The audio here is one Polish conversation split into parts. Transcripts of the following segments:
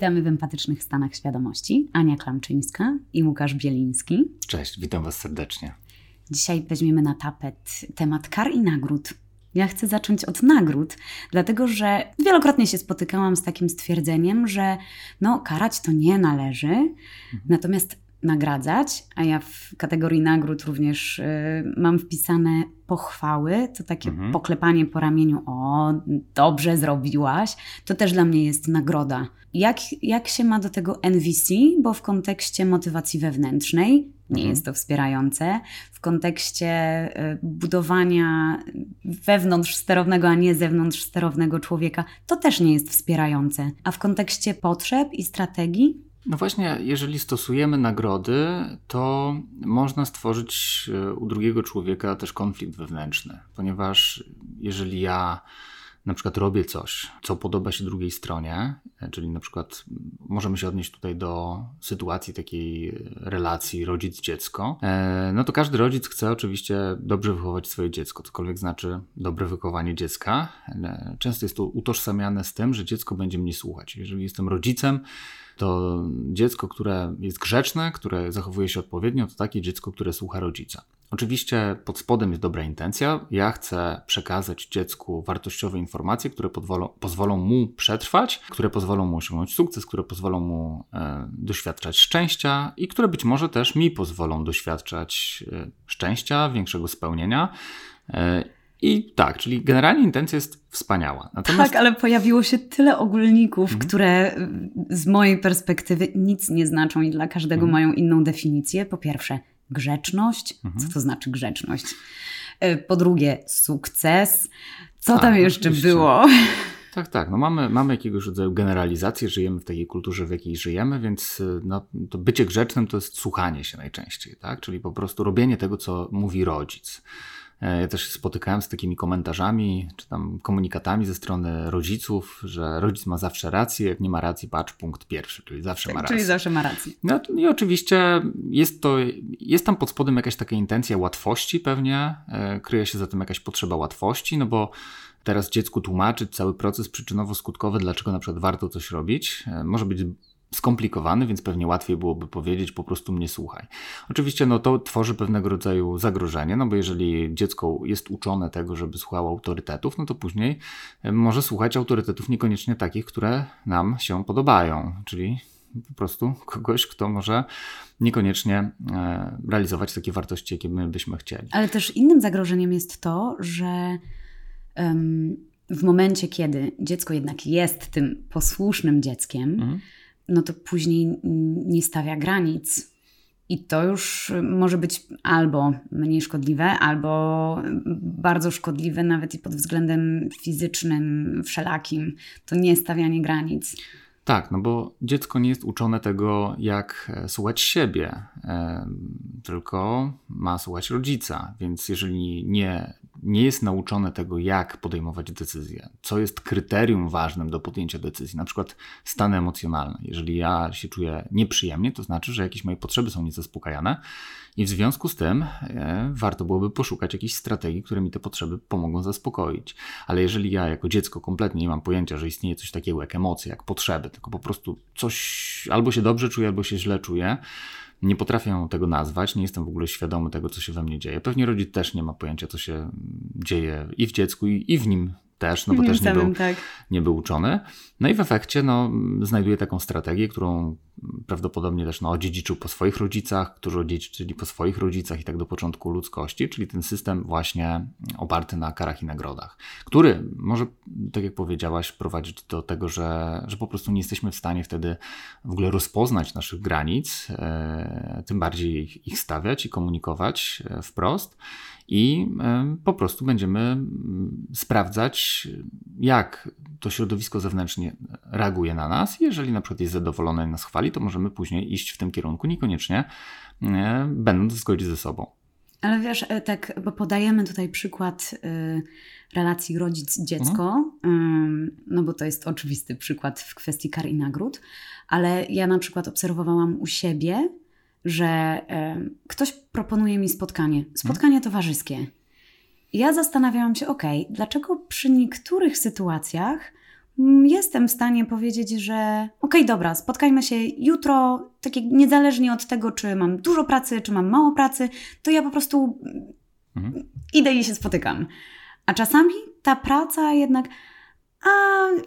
Witamy w empatycznych stanach świadomości. Ania Klamczyńska i Łukasz Bieliński. Cześć, witam Was serdecznie. Dzisiaj weźmiemy na tapet temat kar i nagród. Ja chcę zacząć od nagród, dlatego że wielokrotnie się spotykałam z takim stwierdzeniem, że no, karać to nie należy, mhm. natomiast nagradzać, a ja w kategorii nagród również y, mam wpisane pochwały, to takie mhm. poklepanie po ramieniu, o, dobrze zrobiłaś, to też dla mnie jest nagroda. Jak, jak się ma do tego NVC, bo w kontekście motywacji wewnętrznej nie mhm. jest to wspierające, w kontekście y, budowania wewnątrz sterownego, a nie zewnątrz sterownego człowieka, to też nie jest wspierające. A w kontekście potrzeb i strategii no właśnie, jeżeli stosujemy nagrody, to można stworzyć e, u drugiego człowieka też konflikt wewnętrzny, ponieważ jeżeli ja na przykład robię coś, co podoba się drugiej stronie, e, czyli na przykład możemy się odnieść tutaj do sytuacji takiej relacji rodzic-dziecko, e, no to każdy rodzic chce oczywiście dobrze wychować swoje dziecko, cokolwiek znaczy dobre wychowanie dziecka. Często jest to utożsamiane z tym, że dziecko będzie mnie słuchać. Jeżeli jestem rodzicem, to dziecko, które jest grzeczne, które zachowuje się odpowiednio, to takie dziecko, które słucha rodzica. Oczywiście pod spodem jest dobra intencja. Ja chcę przekazać dziecku wartościowe informacje, które pozwolą, pozwolą mu przetrwać, które pozwolą mu osiągnąć sukces, które pozwolą mu e, doświadczać szczęścia i które być może też mi pozwolą doświadczać e, szczęścia, większego spełnienia. E, i tak, czyli generalnie intencja jest wspaniała. Natomiast... Tak, ale pojawiło się tyle ogólników, mhm. które z mojej perspektywy nic nie znaczą i dla każdego mhm. mają inną definicję. Po pierwsze, grzeczność. Mhm. Co to znaczy grzeczność? E, po drugie, sukces. Co tak, tam jeszcze oczywiście. było? Tak, tak. No mamy, mamy jakiegoś rodzaju generalizację, żyjemy w takiej kulturze, w jakiej żyjemy, więc e, no, to bycie grzecznym to jest słuchanie się najczęściej, tak? Czyli po prostu robienie tego, co mówi rodzic. E, ja też spotykałem z takimi komentarzami, czy tam komunikatami ze strony rodziców, że rodzic ma zawsze rację, jak nie ma racji, patrz punkt pierwszy, czyli zawsze tak, ma rację. Czyli zawsze ma rację. No i oczywiście jest to, jest tam pod spodem jakaś taka intencja łatwości pewnie, e, kryje się za tym jakaś potrzeba łatwości, no bo teraz dziecku tłumaczyć cały proces przyczynowo-skutkowy, dlaczego na przykład warto coś robić, e, może być skomplikowany, więc pewnie łatwiej byłoby powiedzieć po prostu mnie słuchaj. Oczywiście no to tworzy pewnego rodzaju zagrożenie, no bo jeżeli dziecko jest uczone tego, żeby słuchało autorytetów, no to później e, może słuchać autorytetów niekoniecznie takich, które nam się podobają, czyli po prostu kogoś, kto może niekoniecznie e, realizować takie wartości, jakie my byśmy chcieli. Ale też innym zagrożeniem jest to, że w momencie, kiedy dziecko jednak jest tym posłusznym dzieckiem, mhm no to później nie stawia granic. I to już może być albo mniej szkodliwe, albo bardzo szkodliwe, nawet i pod względem fizycznym, wszelakim. To nie stawianie granic. Tak, no bo dziecko nie jest uczone tego, jak e, słuchać siebie, e, tylko ma słuchać rodzica. Więc jeżeli nie, nie jest nauczone tego, jak podejmować decyzje, co jest kryterium ważnym do podjęcia decyzji, na przykład stany emocjonalne. Jeżeli ja się czuję nieprzyjemnie, to znaczy, że jakieś moje potrzeby są niezaspokajane i w związku z tym e, warto byłoby poszukać jakichś strategii, które mi te potrzeby pomogą zaspokoić. Ale jeżeli ja jako dziecko kompletnie nie mam pojęcia, że istnieje coś takiego jak emocje, jak potrzeby, tylko po prostu coś albo się dobrze czuję, albo się źle czuję, nie potrafię tego nazwać, nie jestem w ogóle świadomy tego, co się we mnie dzieje. Pewnie rodzic też nie ma pojęcia, co się dzieje i w dziecku, i, w nim też, no bo też nie był, tak. nie był uczony. No i w efekcie no, znajduje taką strategię, którą prawdopodobnie też no, odziedziczył po swoich rodzicach, którzy odziedziczyli po swoich rodzicach i tak do początku ludzkości, czyli ten system właśnie oparty na karach i nagrodach, który może, tak jak powiedziałaś, prowadzić do tego, że, że po prostu nie jesteśmy w stanie wtedy w ogóle rozpoznać naszych granic, e, tym bardziej ich stawiać i komunikować e, wprost i po prostu będziemy sprawdzać, jak to środowisko zewnętrznie reaguje na nas. Jeżeli na przykład jest zadowolone i nas chwali, to możemy później iść w tym kierunku, niekoniecznie będąc w zgodzie ze sobą. Ale wiesz, e, tak, bo podajemy tutaj przykład y, relacji rodzic-dziecko, mhm. y, no bo to jest oczywisty przykład w kwestii kar i nagród, ale ja na przykład obserwowałam u siebie, że y, ktoś proponuje mi spotkanie, spotkanie mhm. towarzyskie. I ja zastanawiałam się, ok, dlaczego przy niektórych sytuacjach jestem w stanie powiedzieć, że ok, okej, dobra, spotkajmy się jutro, tak jak niezależnie od tego, czy mam dużo pracy, czy mam mało pracy, to ja po prostu Mhm. idę i się spotykam. A czasami ta praca jednak, a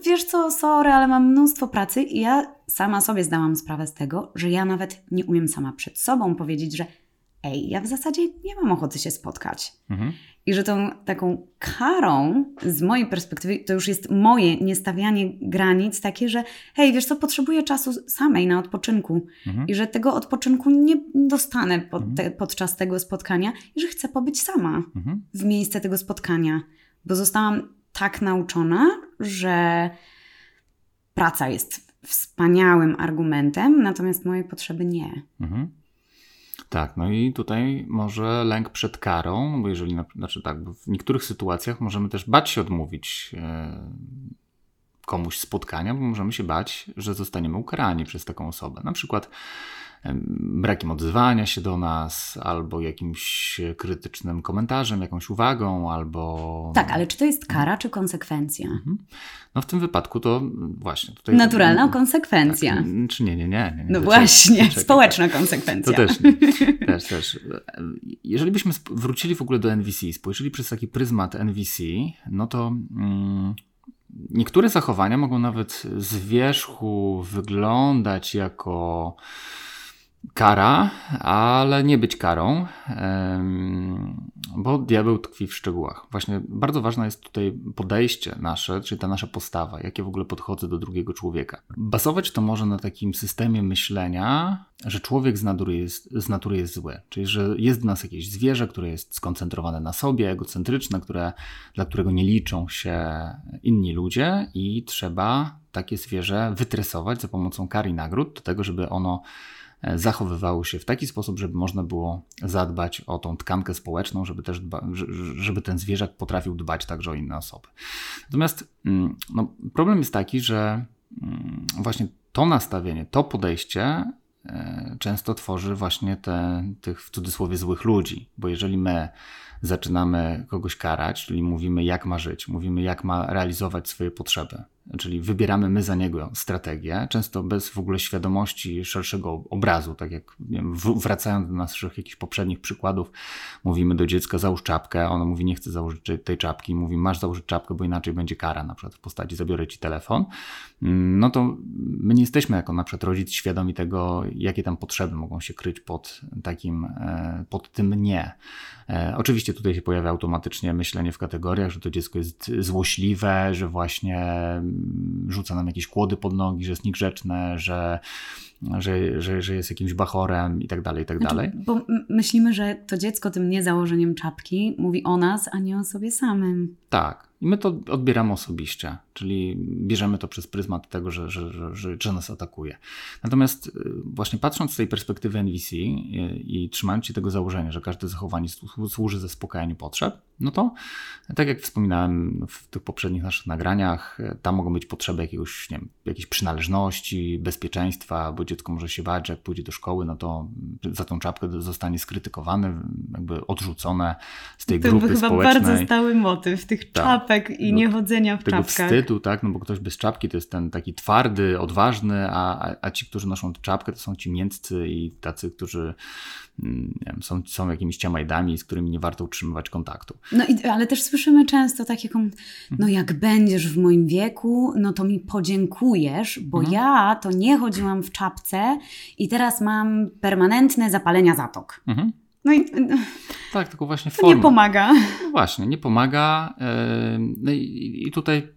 wiesz co, sorry, ale mam mnóstwo pracy i ja sama sobie zdałam sprawę z tego, że ja nawet nie umiem sama przed sobą powiedzieć, że ej, ja w zasadzie nie mam ochoty się spotkać. Mhm. I że tą taką karą z mojej perspektywy to już jest moje niestawianie granic takie, że hej, wiesz co, potrzebuję czasu samej na odpoczynku Mhm. i że tego odpoczynku nie dostanę pod Mhm. te, podczas tego spotkania i że chcę pobyć sama Mhm. w miejsce tego spotkania, bo zostałam tak nauczona, że praca jest wspaniałym argumentem, natomiast moje potrzeby nie. Mhm. Tak, no i tutaj może lęk przed karą, no bo jeżeli, na, znaczy tak, w niektórych sytuacjach możemy też bać się odmówić e, komuś spotkania, bo możemy się bać, że zostaniemy ukarani przez taką osobę. Na przykład brakiem odzywania się do nas, albo jakimś krytycznym komentarzem, jakąś uwagą, albo... Tak, ale czy to jest kara, czy konsekwencja? Mhm. No w tym wypadku to właśnie tutaj... Naturalna konsekwencja. Tak, czy nie, nie, nie. nie, nie No właśnie, czekaj, społeczna tak. konsekwencja. To też, nie. też, też. Jeżeli byśmy wrócili w ogóle do NVC, spojrzeli przez taki pryzmat NVC, no to mm, niektóre zachowania mogą nawet z wierzchu wyglądać jako kara, ale nie być karą, bo diabeł tkwi w szczegółach. Właśnie bardzo ważne jest tutaj podejście nasze, czyli ta nasza postawa, jakie w ogóle podchodzę do drugiego człowieka. Bazować to może na takim systemie myślenia, że człowiek z natury jest, z natury jest zły, czyli że jest w nas jakieś zwierzę, które jest skoncentrowane na sobie, egocentryczne, które, dla którego nie liczą się inni ludzie i trzeba takie zwierzę wytresować za pomocą kar i nagród do tego, żeby ono zachowywało się w taki sposób, żeby można było zadbać o tą tkankę społeczną, żeby też dba, że- żeby ten zwierzak potrafił dbać także o inne osoby. Natomiast mm, no, problem jest taki, że mm, właśnie to nastawienie, to podejście e, często tworzy właśnie te, tych w cudzysłowie złych ludzi, bo jeżeli my zaczynamy kogoś karać, czyli mówimy jak ma żyć, mówimy jak ma realizować swoje potrzeby, czyli wybieramy my za niego strategię, często bez w ogóle świadomości szerszego obrazu, tak jak wiem, wracając do naszych jakichś poprzednich przykładów, mówimy do dziecka załóż czapkę, ono mówi nie chcę założyć tej czapki, mówi masz założyć czapkę, bo inaczej będzie kara, na przykład w postaci zabiorę ci telefon, Mm, no to my nie jesteśmy jako na przykład rodzic świadomi tego, jakie tam potrzeby mogą się kryć pod takim, e, pod tym nie. E, Oczywiście tutaj się pojawia automatycznie myślenie w kategoriach, że to dziecko jest złośliwe, że właśnie rzuca nam jakieś kłody pod nogi, że jest niegrzeczne, że, że, że, że jest jakimś bachorem i tak dalej, i tak dalej. Znaczy, bo m- myślimy, że to dziecko tym niezałożeniem czapki mówi o nas, a nie o sobie samym. Tak. I my to odbieramy osobiście, czyli bierzemy to przez pryzmat tego, że, że, że, że, nas atakuje. Natomiast y, właśnie patrząc z tej perspektywy NVC i, i trzymając się tego założenia, że każde zachowanie słu- służy zaspokajaniu potrzeb, no to tak jak wspominałem w tych poprzednich naszych nagraniach, tam mogą być potrzeby jakiegoś, nie wiem, jakiejś przynależności, bezpieczeństwa, bo dziecko może się bać, że jak pójdzie do szkoły, no to za tą czapkę zostanie skrytykowane, jakby odrzucone z tej to grupy był chyba społecznej bardzo stały motyw tych Tak. czapek i niechodzenia w tego czapkach. wstydu, tak? No bo ktoś bez czapki to jest ten taki twardy, odważny, a, a, ci, którzy noszą czapkę, to są ci mięccy i tacy, którzy mm, wiem, są, są jakimiś ciamajdami, z którymi nie warto utrzymywać kontaktu. No i, ale też słyszymy często taką, Mhm. no jak będziesz w moim wieku, no to mi podziękujesz, bo Mhm. ja to nie chodziłam w czapce i teraz mam permanentne zapalenia zatok. Mhm. No i Tak, tylko właśnie to nie forma. pomaga. No właśnie, nie pomaga. No i, i tutaj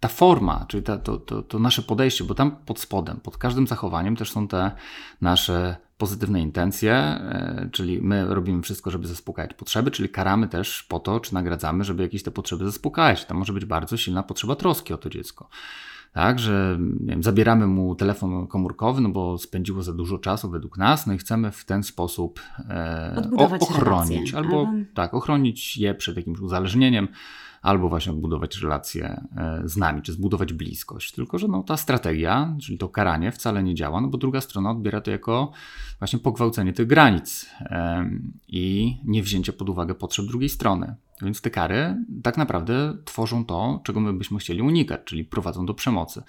ta forma, czyli ta, to, to, to nasze podejście, bo tam pod spodem, pod każdym zachowaniem też są te nasze pozytywne intencje, yy, czyli my robimy wszystko, żeby zaspokajać potrzeby, czyli karamy też po to, czy nagradzamy, żeby jakieś te potrzeby zaspokajać. Tam może być bardzo silna potrzeba troski o to dziecko. Tak, że nie wiem, zabieramy mu telefon komórkowy, no bo spędziło za dużo czasu według nas, no i chcemy w ten sposób e, Odbudować ochronić relacje, albo albo- tak, ochronić je przed jakimś uzależnieniem, albo właśnie odbudować relacje e, z nami, czy zbudować bliskość. Tylko, że no, ta strategia, czyli to karanie wcale nie działa, no bo druga strona odbiera to jako właśnie pogwałcenie tych granic i nie wzięcie pod uwagę potrzeb drugiej strony. Więc te kary tak naprawdę tworzą to, czego my byśmy chcieli unikać, czyli prowadzą do przemocy.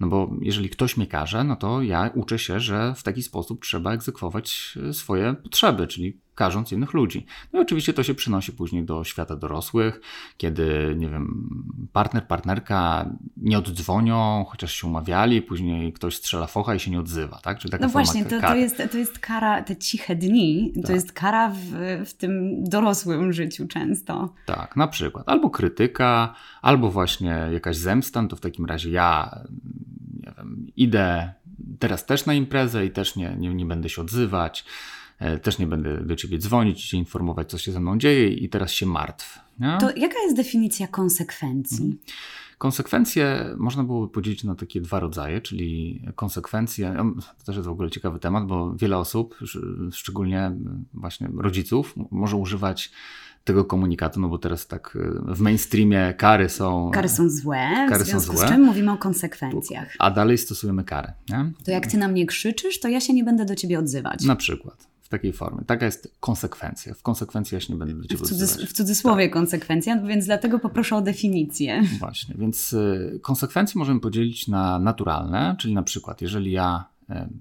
No bo jeżeli ktoś mnie karze, no to ja uczę się, że w taki sposób trzeba egzekwować e, swoje potrzeby, czyli karząc innych ludzi. No i oczywiście to się przynosi później do świata dorosłych, kiedy, nie wiem, partner, partnerka nie oddzwonią, chociaż się umawiali, później ktoś strzela focha i się nie odzywa, tak? Czyli taka no właśnie, to, to, jest, to jest kara, te ciche dni, tak. to jest kara w, w tym dorosłym życiu często. Tak, na przykład. Albo krytyka, albo właśnie jakaś zemsta, no to w takim razie ja, nie wiem, idę teraz też na imprezę i też nie, nie, nie będę się odzywać. E, też nie będę do ciebie dzwonić, cię informować, co się ze mną dzieje i teraz się martw. Nie? To jaka jest definicja konsekwencji? Mhm. Konsekwencje można byłoby podzielić na takie dwa rodzaje, czyli konsekwencje, to też jest w ogóle ciekawy temat, bo wiele osób, szczególnie właśnie rodziców, może używać tego komunikatu, no bo teraz tak e, w mainstreamie kary są... Kary są złe, kary w związku są złe, z czym mówimy o konsekwencjach. A dalej stosujemy karę. Nie? To jak ty na mnie krzyczysz, to ja się nie będę do ciebie odzywać. Na przykład takiej formie. Taka jest konsekwencja. W konsekwencji ja się nie będę do ciebie w, cudzys- w cudzysłowie tak. konsekwencja, więc dlatego poproszę o definicję. Właśnie, więc y, konsekwencje możemy podzielić na naturalne, czyli na przykład, jeżeli ja y,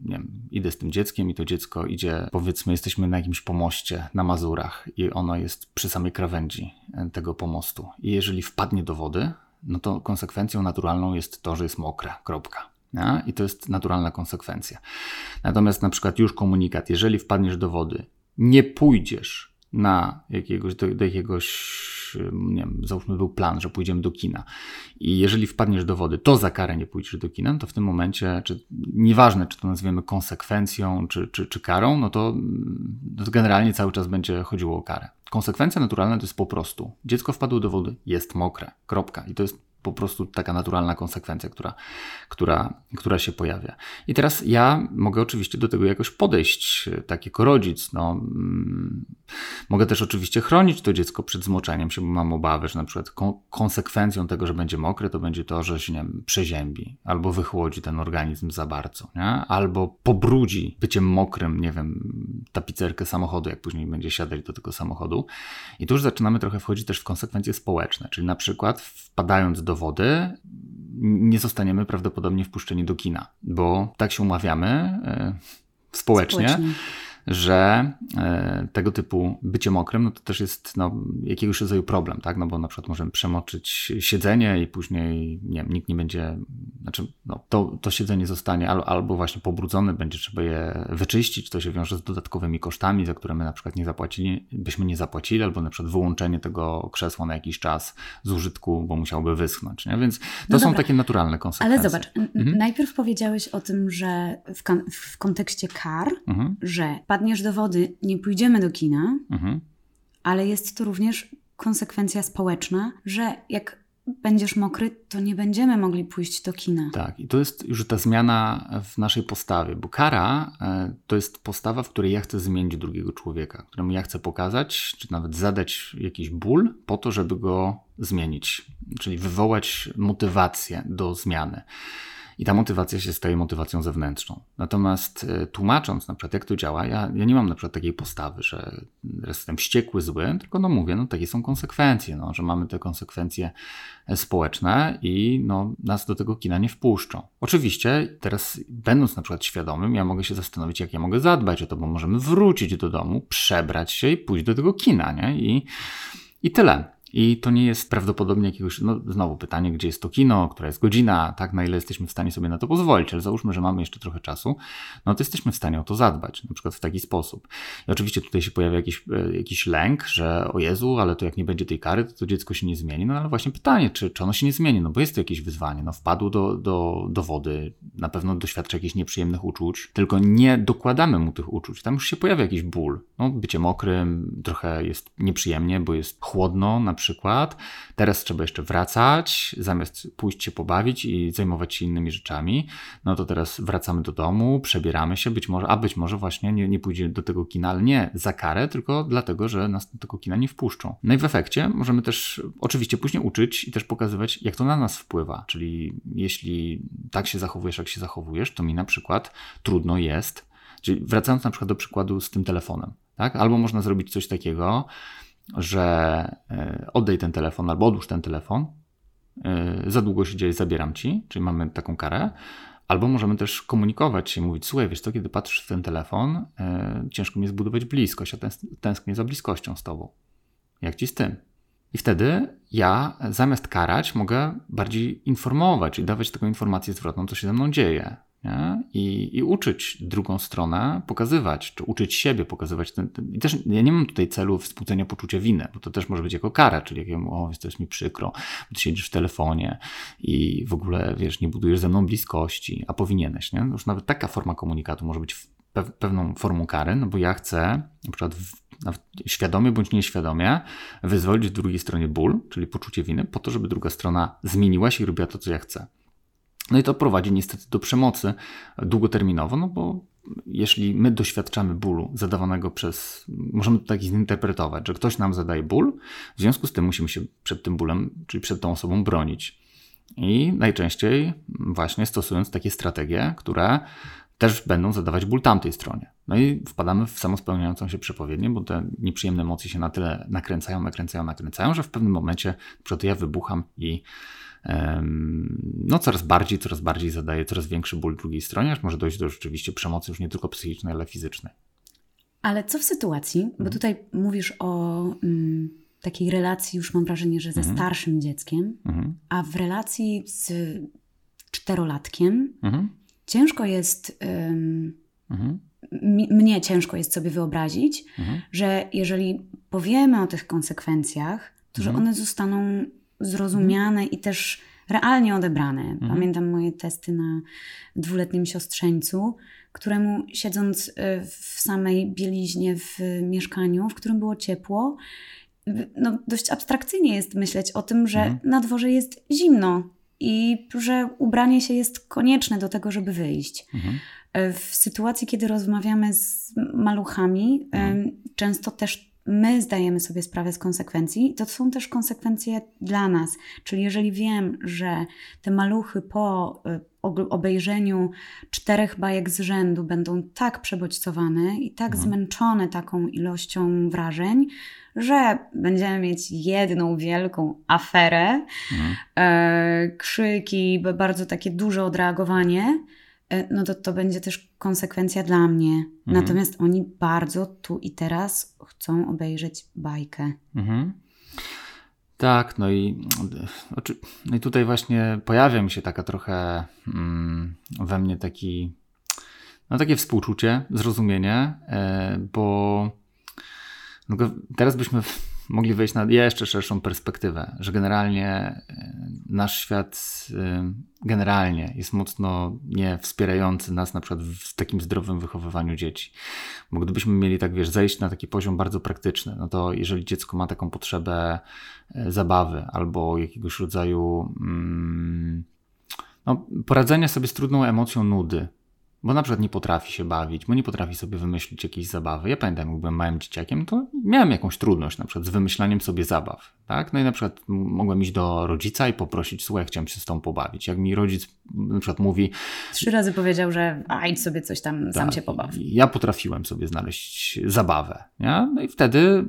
nie wiem, idę z tym dzieckiem i to dziecko idzie, powiedzmy, jesteśmy na jakimś pomoście na Mazurach i ono jest przy samej krawędzi y, tego pomostu. I jeżeli wpadnie do wody, no to konsekwencją naturalną jest to, że jest mokre. Kropka. Ja? I to jest naturalna konsekwencja. Natomiast na przykład już komunikat, jeżeli wpadniesz do wody, nie pójdziesz na jakiegoś, do, do jakiegoś, nie wiem, załóżmy był plan, że pójdziemy do kina i jeżeli wpadniesz do wody, to za karę nie pójdziesz do kina, no to w tym momencie, czy nieważne, czy to nazwiemy konsekwencją, czy, czy, czy karą, no to, to generalnie cały czas będzie chodziło o karę. Konsekwencja naturalna to jest po prostu dziecko wpadło do wody, jest mokre, kropka. I to jest po prostu taka naturalna konsekwencja, która, która, która się pojawia. I teraz ja mogę oczywiście do tego jakoś podejść, tak jako rodzic. No, mm, mogę też oczywiście chronić to dziecko przed zmoczeniem się, bo mam obawy, że na przykład konsekwencją tego, że będzie mokre, to będzie to, że się nie wiem, przeziębi, albo wychłodzi ten organizm za bardzo, nie? albo pobrudzi byciem mokrym, nie wiem, tapicerkę samochodu, jak później będzie siadać do tego samochodu. I tu już zaczynamy trochę wchodzić też w konsekwencje społeczne, czyli na przykład wpadając do wody, nie zostaniemy prawdopodobnie wpuszczeni do kina, bo tak się umawiamy e, społecznie. społecznie że e, tego typu bycie mokrym, no to też jest no, jakiegoś rodzaju problem, tak? No bo na przykład możemy przemoczyć siedzenie i później nie wiem, nikt nie będzie, znaczy no, to, to siedzenie zostanie albo, albo właśnie pobrudzone, będzie trzeba je wyczyścić, to się wiąże z dodatkowymi kosztami, za które my na przykład nie zapłacili, byśmy nie zapłacili, albo na przykład wyłączenie tego krzesła na jakiś czas z użytku, bo musiałby wyschnąć, nie? Więc to no są takie naturalne konsekwencje. Ale zobacz, mhm. najpierw powiedziałeś o tym, że w, w kontekście kar, mhm. że wpadniesz do wody, nie pójdziemy do kina, mhm. ale jest to również konsekwencja społeczna, że jak będziesz mokry, to nie będziemy mogli pójść do kina. Tak, i to jest już ta zmiana w naszej postawie, bo kara e, to jest postawa, w której ja chcę zmienić drugiego człowieka, któremu ja chcę pokazać, czy nawet zadać jakiś ból po to, żeby go zmienić, czyli wywołać motywację do zmiany. I ta motywacja się staje motywacją zewnętrzną. Natomiast e, tłumacząc na przykład, jak to działa, ja, ja nie mam na przykład takiej postawy, że jestem wściekły, zły, tylko no mówię, no takie są konsekwencje, no, że mamy te konsekwencje e, społeczne i no, nas do tego kina nie wpuszczą. Oczywiście teraz będąc na przykład świadomym, ja mogę się zastanowić, jak ja mogę zadbać o to, bo możemy wrócić do domu, przebrać się i pójść do tego kina, nie? I, i tyle. I to nie jest prawdopodobnie jakiegoś, no znowu pytanie, gdzie jest to kino, która jest godzina, tak, na ile jesteśmy w stanie sobie na to pozwolić, ale załóżmy, że mamy jeszcze trochę czasu, no to jesteśmy w stanie o to zadbać, na przykład w taki sposób. I oczywiście tutaj się pojawia jakiś, e, jakiś lęk, że o Jezu, ale to jak nie będzie tej kary, to, to dziecko się nie zmieni, no ale właśnie pytanie, czy, czy ono się nie zmieni, no bo jest to jakieś wyzwanie, no wpadł do, do, do wody, na pewno doświadcza jakichś nieprzyjemnych uczuć, tylko nie dokładamy mu tych uczuć, tam już się pojawia jakiś ból, no bycie mokrym, trochę jest nieprzyjemnie, bo jest chłodno, na przykład teraz trzeba jeszcze wracać, zamiast pójść się pobawić i zajmować się innymi rzeczami, no to teraz wracamy do domu, przebieramy się, być może, a być może właśnie nie, nie pójdzie do tego kina, ale nie za karę, tylko dlatego, że nas do tego kina nie wpuszczą. No i w efekcie możemy też oczywiście później uczyć i też pokazywać, jak to na nas wpływa, czyli jeśli tak się zachowujesz, jak się zachowujesz, to mi na przykład trudno jest, czyli wracając na przykład do przykładu z tym telefonem, tak? Albo można zrobić coś takiego, że e, oddaj ten telefon albo odłóż ten telefon, e, za długo się dzieje, zabieram ci, czyli mamy taką karę. Albo możemy też komunikować się, mówić, słuchaj, wiesz co, kiedy patrzysz w ten telefon, e, ciężko mi zbudować bliskość, a tęsknię za bliskością z tobą. Jak ci z tym? I wtedy ja zamiast karać mogę bardziej informować i dawać taką informację zwrotną, co się ze mną dzieje. I, I, uczyć drugą stronę, pokazywać, czy uczyć siebie, pokazywać ten, ten, I też ja nie mam tutaj celu wzbudzenia poczucia winy, bo to też może być jako kara, czyli jak ja mówię, o, to jest mi przykro, bo ty siedzisz w telefonie i w ogóle, wiesz, nie budujesz ze mną bliskości, a powinieneś, nie? Już nawet taka forma komunikatu może być pewną formą kary, no bo ja chcę na przykład świadomie bądź nieświadomie wyzwolić w drugiej stronie ból, czyli poczucie winy, po to, żeby druga strona zmieniła się i robiła to, co ja chcę. No i to prowadzi niestety do przemocy długoterminowo, no bo jeśli my doświadczamy bólu zadawanego przez, możemy to tak zinterpretować, że ktoś nam zadaje ból, w związku z tym musimy się przed tym bólem, czyli przed tą osobą bronić. I najczęściej właśnie stosując takie strategie, które też będą zadawać ból tamtej stronie. No i wpadamy w samospełniającą się przepowiednię, bo te nieprzyjemne emocje się na tyle nakręcają, nakręcają, nakręcają, że w pewnym momencie na ja wybucham i no coraz bardziej, coraz bardziej zadaje coraz większy ból drugiej stronie, aż może dojść do rzeczywiście przemocy już nie tylko psychicznej, ale fizycznej. Ale co w sytuacji, mhm. bo tutaj mówisz o mm, takiej relacji, już mam wrażenie, że ze mhm. starszym dzieckiem, mhm. a w relacji z czterolatkiem mhm. ciężko jest, um, mnie ciężko jest sobie wyobrazić, mhm. że jeżeli powiemy o tych konsekwencjach, to że mhm. one zostaną zrozumiane i też realnie odebrane. Mhm. Pamiętam moje testy na dwuletnim siostrzeńcu, któremu siedząc y, w samej bieliźnie w mieszkaniu, w którym było ciepło, no dość abstrakcyjnie jest myśleć o tym, że mhm. na dworze jest zimno i że ubranie się jest konieczne do tego, żeby wyjść. Mhm. Y, w sytuacji, kiedy rozmawiamy z maluchami, mhm. często też my zdajemy sobie sprawę z konsekwencji, to są też konsekwencje dla nas. Czyli jeżeli wiem, że te maluchy po y, obejrzeniu czterech bajek z rzędu będą tak przebodźcowane i tak mhm. zmęczone taką ilością wrażeń, że będziemy mieć jedną wielką aferę, mhm. e, krzyki, bardzo takie duże odreagowanie, no to to będzie też konsekwencja dla mnie. Mhm. Natomiast oni bardzo tu i teraz chcą obejrzeć bajkę. Mhm. Tak, no i, no i tutaj właśnie pojawia mi się taka trochę mm, we mnie taki, no takie współczucie, zrozumienie, e, bo no teraz byśmy mogli wejść na jeszcze szerszą perspektywę, że generalnie e, nasz świat e, generalnie jest mocno nie wspierający nas na przykład w takim zdrowym wychowywaniu dzieci. Bo gdybyśmy mieli tak, wiesz, zejść na taki poziom bardzo praktyczny, no to jeżeli dziecko ma taką potrzebę e, zabawy albo jakiegoś rodzaju mm, no, poradzenia sobie z trudną emocją nudy, bo na przykład nie potrafi się bawić, bo nie potrafi sobie wymyślić jakiejś zabawy. Ja pamiętam, jak byłem małym dzieciakiem, to miałem jakąś trudność na przykład z wymyślaniem sobie zabaw. Tak? No i na przykład mogłem iść do rodzica i poprosić, słuchaj, chciałem się z tą pobawić. Jak mi rodzic na przykład mówi... Trzy razy powiedział, że a idź sobie coś tam, tak, sam się pobaw. Ja potrafiłem sobie znaleźć zabawę. Nie? No i wtedy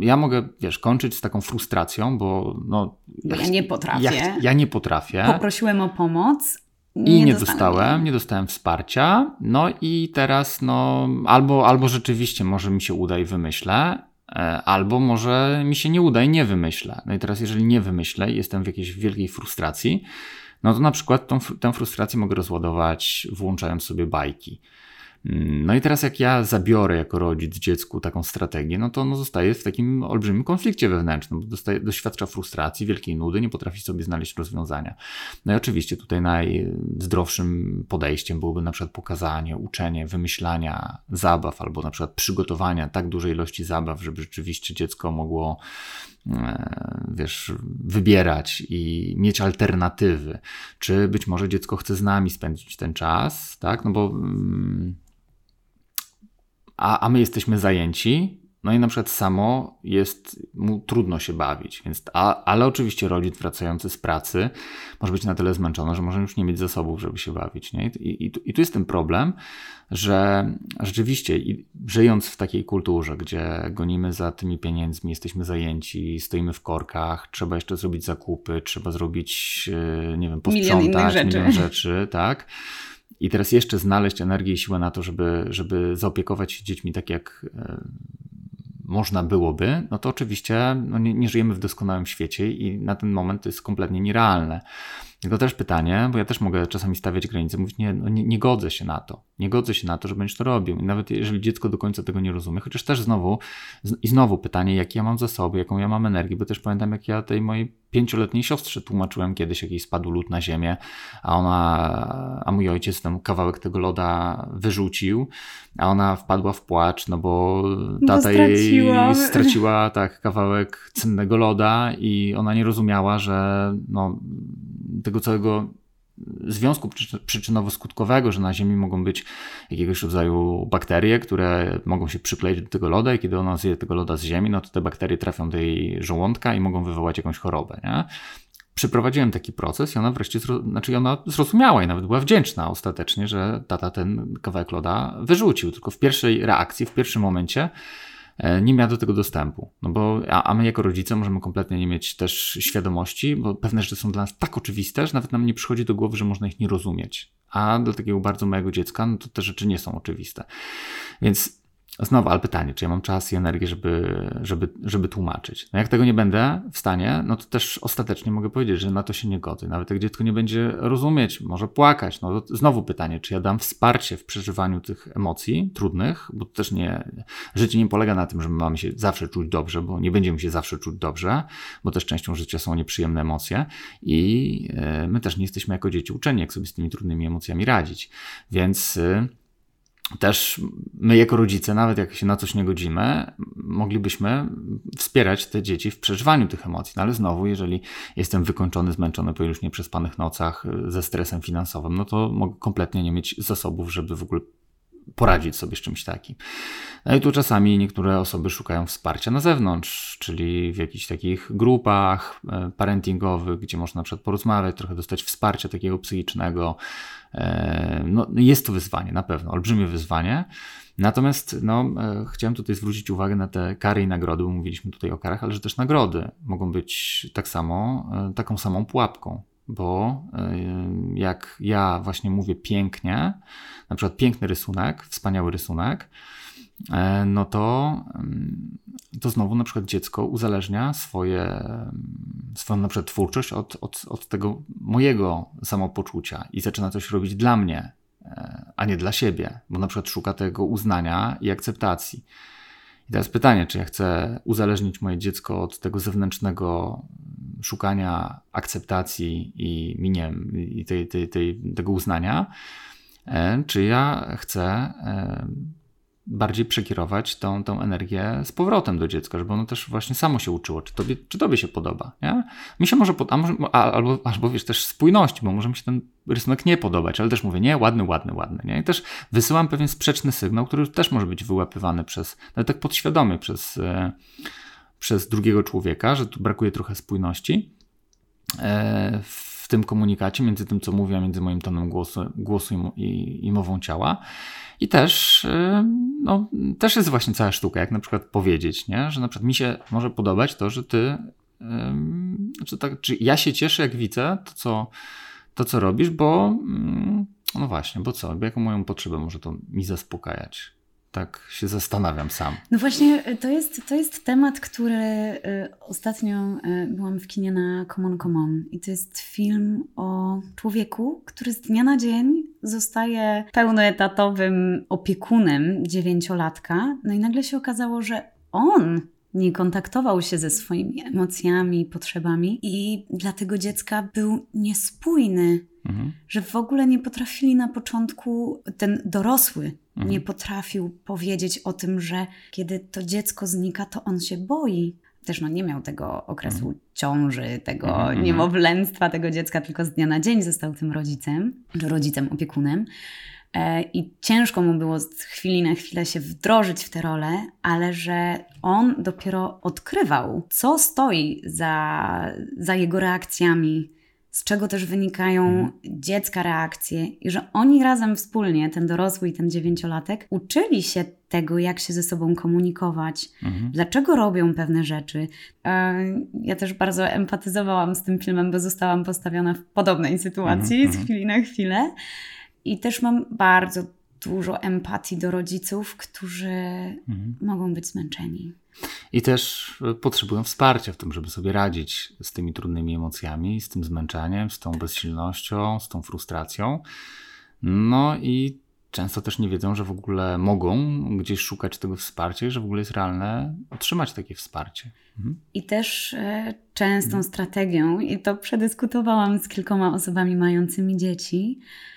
ja mogę, wiesz, kończyć z taką frustracją, bo no... Ja, ja nie potrafię. Ja, ja nie potrafię. Poprosiłem o pomoc, I nie dostałem, nie dostałem wsparcia. No i teraz, no, albo, albo rzeczywiście może mi się uda i wymyślę, e, albo może mi się nie uda i nie wymyślę. No i teraz, jeżeli nie wymyślę i jestem w jakiejś wielkiej frustracji, no to na przykład tą, tę frustrację mogę rozładować, włączając sobie bajki. No i teraz jak ja zabiorę jako rodzic dziecku taką strategię, no to ono zostaje w takim olbrzymim konflikcie wewnętrznym, bo dostaje, doświadcza frustracji, wielkiej nudy, nie potrafi sobie znaleźć rozwiązania. No i oczywiście tutaj najzdrowszym podejściem byłoby na przykład pokazanie, uczenie, wymyślania zabaw albo na przykład przygotowania tak dużej ilości zabaw, żeby rzeczywiście dziecko mogło e, wiesz, wybierać i mieć alternatywy. Czy być może dziecko chce z nami spędzić ten czas, tak? No bo mm, a, a my jesteśmy zajęci, no i na przykład samo jest mu trudno się bawić, więc, a, ale oczywiście rodzic wracający z pracy może być na tyle zmęczony, że może już nie mieć zasobów, żeby się bawić. Nie? I, i, I tu jest ten problem, że rzeczywiście żyjąc w takiej kulturze, gdzie gonimy za tymi pieniędzmi, jesteśmy zajęci, stoimy w korkach, trzeba jeszcze zrobić zakupy, trzeba zrobić, e, nie wiem, posprzątać, milion, rzeczy. milion rzeczy, tak? I teraz jeszcze znaleźć energię i siłę na to, żeby, żeby zaopiekować się dziećmi tak, jak e, można byłoby, no to oczywiście no nie, nie, żyjemy w doskonałym świecie i na ten moment to jest kompletnie nierealne. Tylko też pytanie, bo ja też mogę czasami stawiać granice, mówić, nie, no nie, nie, godzę się na to. Nie godzę się na to, że będziesz to robił. I nawet jeżeli dziecko do końca tego nie rozumie, chociaż też znowu, i znowu pytanie, jakie ja mam zasoby, jaką ja mam energię, bo też pamiętam, jak ja tej mojej pięcioletniej siostrze tłumaczyłem kiedyś, jakiś spadł lód na ziemię, a ona, a mój ojciec ten kawałek tego loda wyrzucił, a ona wpadła w płacz, no bo tata jej straciła tak kawałek cennego loda i ona nie rozumiała, że no, tego całego związku przyczynowo-skutkowego, że na Ziemi mogą być jakiegoś rodzaju bakterie, które mogą się przykleić do tego loda i kiedy ona zje tego loda z Ziemi, no to te bakterie trafią do jej żołądka i mogą wywołać jakąś chorobę. Nie? Przeprowadziłem taki proces i ona wreszcie, znaczy ona zrozumiała i nawet była wdzięczna ostatecznie, że tata ten kawałek loda wyrzucił. Tylko w pierwszej reakcji, w pierwszym momencie nie miała do tego dostępu. No bo, a, a, my jako rodzice możemy kompletnie nie mieć też świadomości, bo pewne rzeczy są dla nas tak oczywiste, że nawet nam nie przychodzi do głowy, że można ich nie rozumieć. A dla takiego bardzo małego dziecka, no to te rzeczy nie są oczywiste. Więc Znowu, ale pytanie, czy ja mam czas i energię, żeby, żeby, żeby tłumaczyć? No jak tego nie będę w stanie, no to też ostatecznie mogę powiedzieć, że na to się nie godzę. Nawet jak dziecko nie będzie rozumieć, może płakać. No to znowu pytanie, czy ja dam wsparcie w przeżywaniu tych emocji trudnych, bo to też nie, życie nie polega na tym, że my mamy się zawsze czuć dobrze, bo nie będziemy się zawsze czuć dobrze, bo też częścią życia są nieprzyjemne emocje i e, my też nie jesteśmy jako dzieci uczeni, jak sobie z tymi trudnymi emocjami radzić. Więc y, też my jako rodzice, nawet jak się na coś nie godzimy, moglibyśmy wspierać te dzieci w przeżywaniu tych emocji. No ale znowu, jeżeli jestem wykończony, zmęczony po już nieprzespanych nocach ze stresem finansowym, no to mogę kompletnie nie mieć zasobów, żeby w ogóle poradzić sobie z czymś takim. No i tu czasami niektóre osoby szukają wsparcia na zewnątrz, czyli w jakichś takich grupach e, parentingowych, gdzie można na przykład porozmawiać, trochę dostać wsparcia takiego psychicznego. E, no, jest to wyzwanie, na pewno, olbrzymie wyzwanie. Natomiast no, e, chciałem tutaj zwrócić uwagę na te kary i nagrody, bo mówiliśmy tutaj o karach, ale że też nagrody mogą być tak samo, taką samą pułapką bo jak ja właśnie mówię pięknie, na przykład piękny rysunek, wspaniały rysunek, e, no to, to znowu na przykład dziecko uzależnia swoje, swoją na przykład twórczość od, od, od tego mojego samopoczucia i zaczyna coś robić dla mnie, e, a nie dla siebie, bo na przykład szuka tego uznania i akceptacji. I teraz pytanie, czy ja chcę uzależnić moje dziecko od tego zewnętrznego szukania akceptacji i, nie i tej, tej, tej, tego uznania, e, czy ja chcę e, bardziej przekierować tą, tą energię z powrotem do dziecka, żeby ono też właśnie samo się uczyło, czy tobie, czy tobie się podoba. Nie? Mi się może, a może a, albo, albo wiesz, też spójności, bo może mi się ten rysunek nie podobać, ale też mówię, nie, ładny, ładny, ładny. Nie? I też wysyłam pewien sprzeczny sygnał, który też może być wyłapywany przez, nawet tak podświadomie przez, e, przez drugiego człowieka, że tu brakuje trochę spójności e, w tym komunikacie między tym, co mówię, między moim tonem głosu, głosu i, i, mową ciała. I też, e, no, też jest właśnie cała sztuka, jak na przykład powiedzieć, nie? że na przykład mi się może podobać to, że ty, znaczy tak, czy ja się cieszę, jak widzę to, co, to, co robisz, bo mm, no właśnie, bo co, jaką moją potrzebę może to mi zaspokajać tak się zastanawiam sam. No właśnie, y, to jest, to jest temat, który y, ostatnio y, byłam w kinie na Common Common i to jest film o człowieku, który z dnia na dzień zostaje pełnoetatowym opiekunem dziewięciolatka, no i nagle się okazało, że on nie kontaktował się ze swoimi emocjami, potrzebami i dla tego dziecka był niespójny, mhm. że w ogóle nie potrafili na początku, ten dorosły mhm. nie potrafił powiedzieć o tym, że kiedy to dziecko znika, to on się boi. Też no, nie miał tego okresu mhm. ciąży, tego mhm, mhm. niemowlęctwa tego dziecka, tylko z dnia na dzień został tym rodzicem, czy rodzicem, opiekunem. E, I ciężko mu było z chwili na chwilę się wdrożyć w tę rolę, ale że on dopiero odkrywał, co stoi za, za jego reakcjami, z czego też wynikają mhm. dziecka reakcje, i że oni razem wspólnie, ten dorosły i ten dziewięciolatek, uczyli się tego, jak się ze sobą komunikować, mhm. dlaczego robią pewne rzeczy. E, ja też bardzo empatyzowałam z tym filmem, bo zostałam postawiona w podobnej sytuacji mhm. z mhm. chwili na chwilę. I też mam bardzo dużo empatii do rodziców, którzy mhm. mogą być zmęczeni. I też potrzebują wsparcia w tym, żeby sobie radzić z tymi trudnymi emocjami, z tym zmęczeniem, z tą bezsilnością, z tą frustracją. No i często też nie wiedzą, że w ogóle mogą gdzieś szukać tego wsparcia i że w ogóle jest realne otrzymać takie wsparcie. Mhm. I też e, częstą mhm. strategią, i to przedyskutowałam z kilkoma osobami mającymi dzieci, E,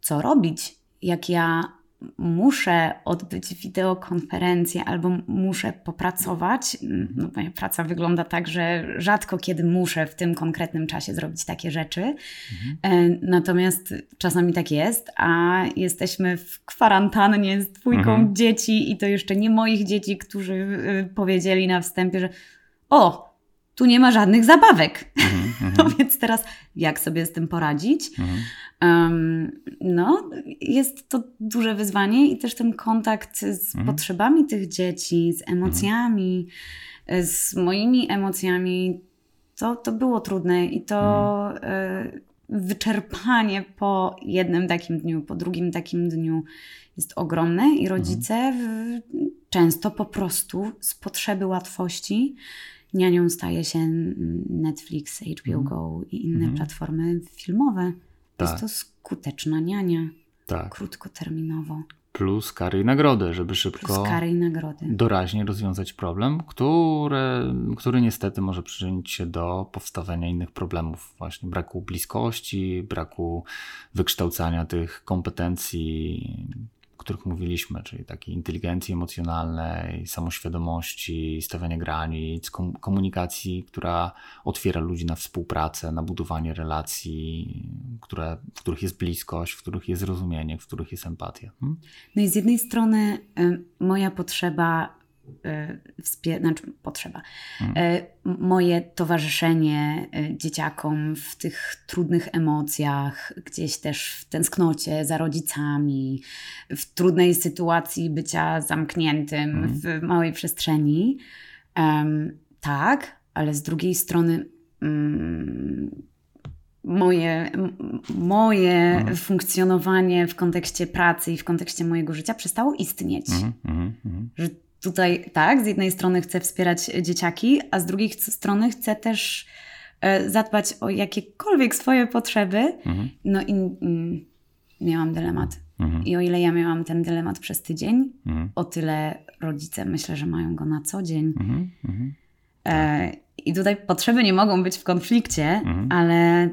co robić, jak ja muszę odbyć wideokonferencję albo muszę popracować. No, moja praca wygląda tak, że rzadko kiedy muszę w tym konkretnym czasie zrobić takie rzeczy. Mhm. Natomiast czasami tak jest, a jesteśmy w kwarantannie z dwójką mhm. dzieci i to jeszcze nie moich dzieci, którzy y, powiedzieli na wstępie, że o, tu nie ma żadnych zabawek. Mm-hmm. No więc teraz jak sobie z tym poradzić? Um, no, jest to duże wyzwanie i też ten kontakt z mm-hmm. potrzebami tych dzieci, z emocjami, z moimi emocjami, to, to było trudne i to y, wyczerpanie po jednym takim dniu, po drugim takim dniu jest ogromne i rodzice w, często po prostu z potrzeby łatwości nianią staje się Netflix, HBO mm. Go i inne mm. platformy filmowe. Tak. Jest to skuteczna niania. Tak. Krótkoterminowo. Plus kary i nagrody, żeby szybko Plus kary i nagrody. doraźnie rozwiązać problem, który, który niestety może przyczynić się do powstawania innych problemów, właśnie braku bliskości, braku wykształcania tych kompetencji których mówiliśmy, czyli takiej inteligencji emocjonalnej, samoświadomości, stawiania granic, komunikacji, która otwiera ludzi na współpracę, na budowanie relacji, które, w których jest bliskość, w których jest zrozumienie, w których jest empatia. Hmm? No i z jednej strony y, moja potrzeba Y, znaczy potrzeba. Hmm. Y, moje towarzyszenie y, dzieciakom w tych trudnych emocjach, gdzieś też w tęsknocie za rodzicami, w trudnej sytuacji bycia zamkniętym hmm. w małej przestrzeni. Um, tak, ale z drugiej strony. Um, moje, moje mhm. funkcjonowanie w kontekście pracy i w kontekście mojego życia przestało istnieć. Mhm, mhm, mhm. że tutaj tak, z jednej strony chcę wspierać dzieciaki, a z drugiej strony chcę też e, zadbać o jakiekolwiek swoje potrzeby. Mhm. No i mm, miałam dylemat. Mhm. I o ile ja miałam ten dylemat przez tydzień, mhm. o tyle rodzice myślę, że mają go na co dzień. Mhm. mhm. E, I tutaj potrzeby nie mogą być w konflikcie, mhm. ale,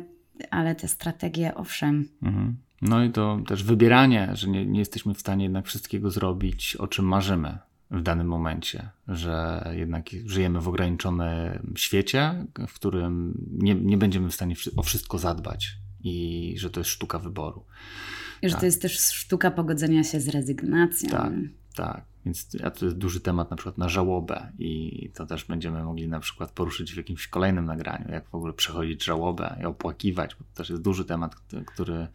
ale te strategie owszem. Mhm. No i to też wybieranie, że nie, nie jesteśmy w stanie jednak wszystkiego zrobić, o czym marzymy w danym momencie, że jednak żyjemy w ograniczonym świecie, w którym nie, nie będziemy w stanie o wszystko zadbać i że to jest sztuka wyboru. Że tak. to jest też sztuka pogodzenia się z rezygnacją. Tak, tak. Więc to jest duży temat na przykład na żałobę i to też będziemy mogli na przykład poruszyć w jakimś kolejnym nagraniu, jak w ogóle przechodzić żałobę i opłakiwać, bo to też jest duży temat, który,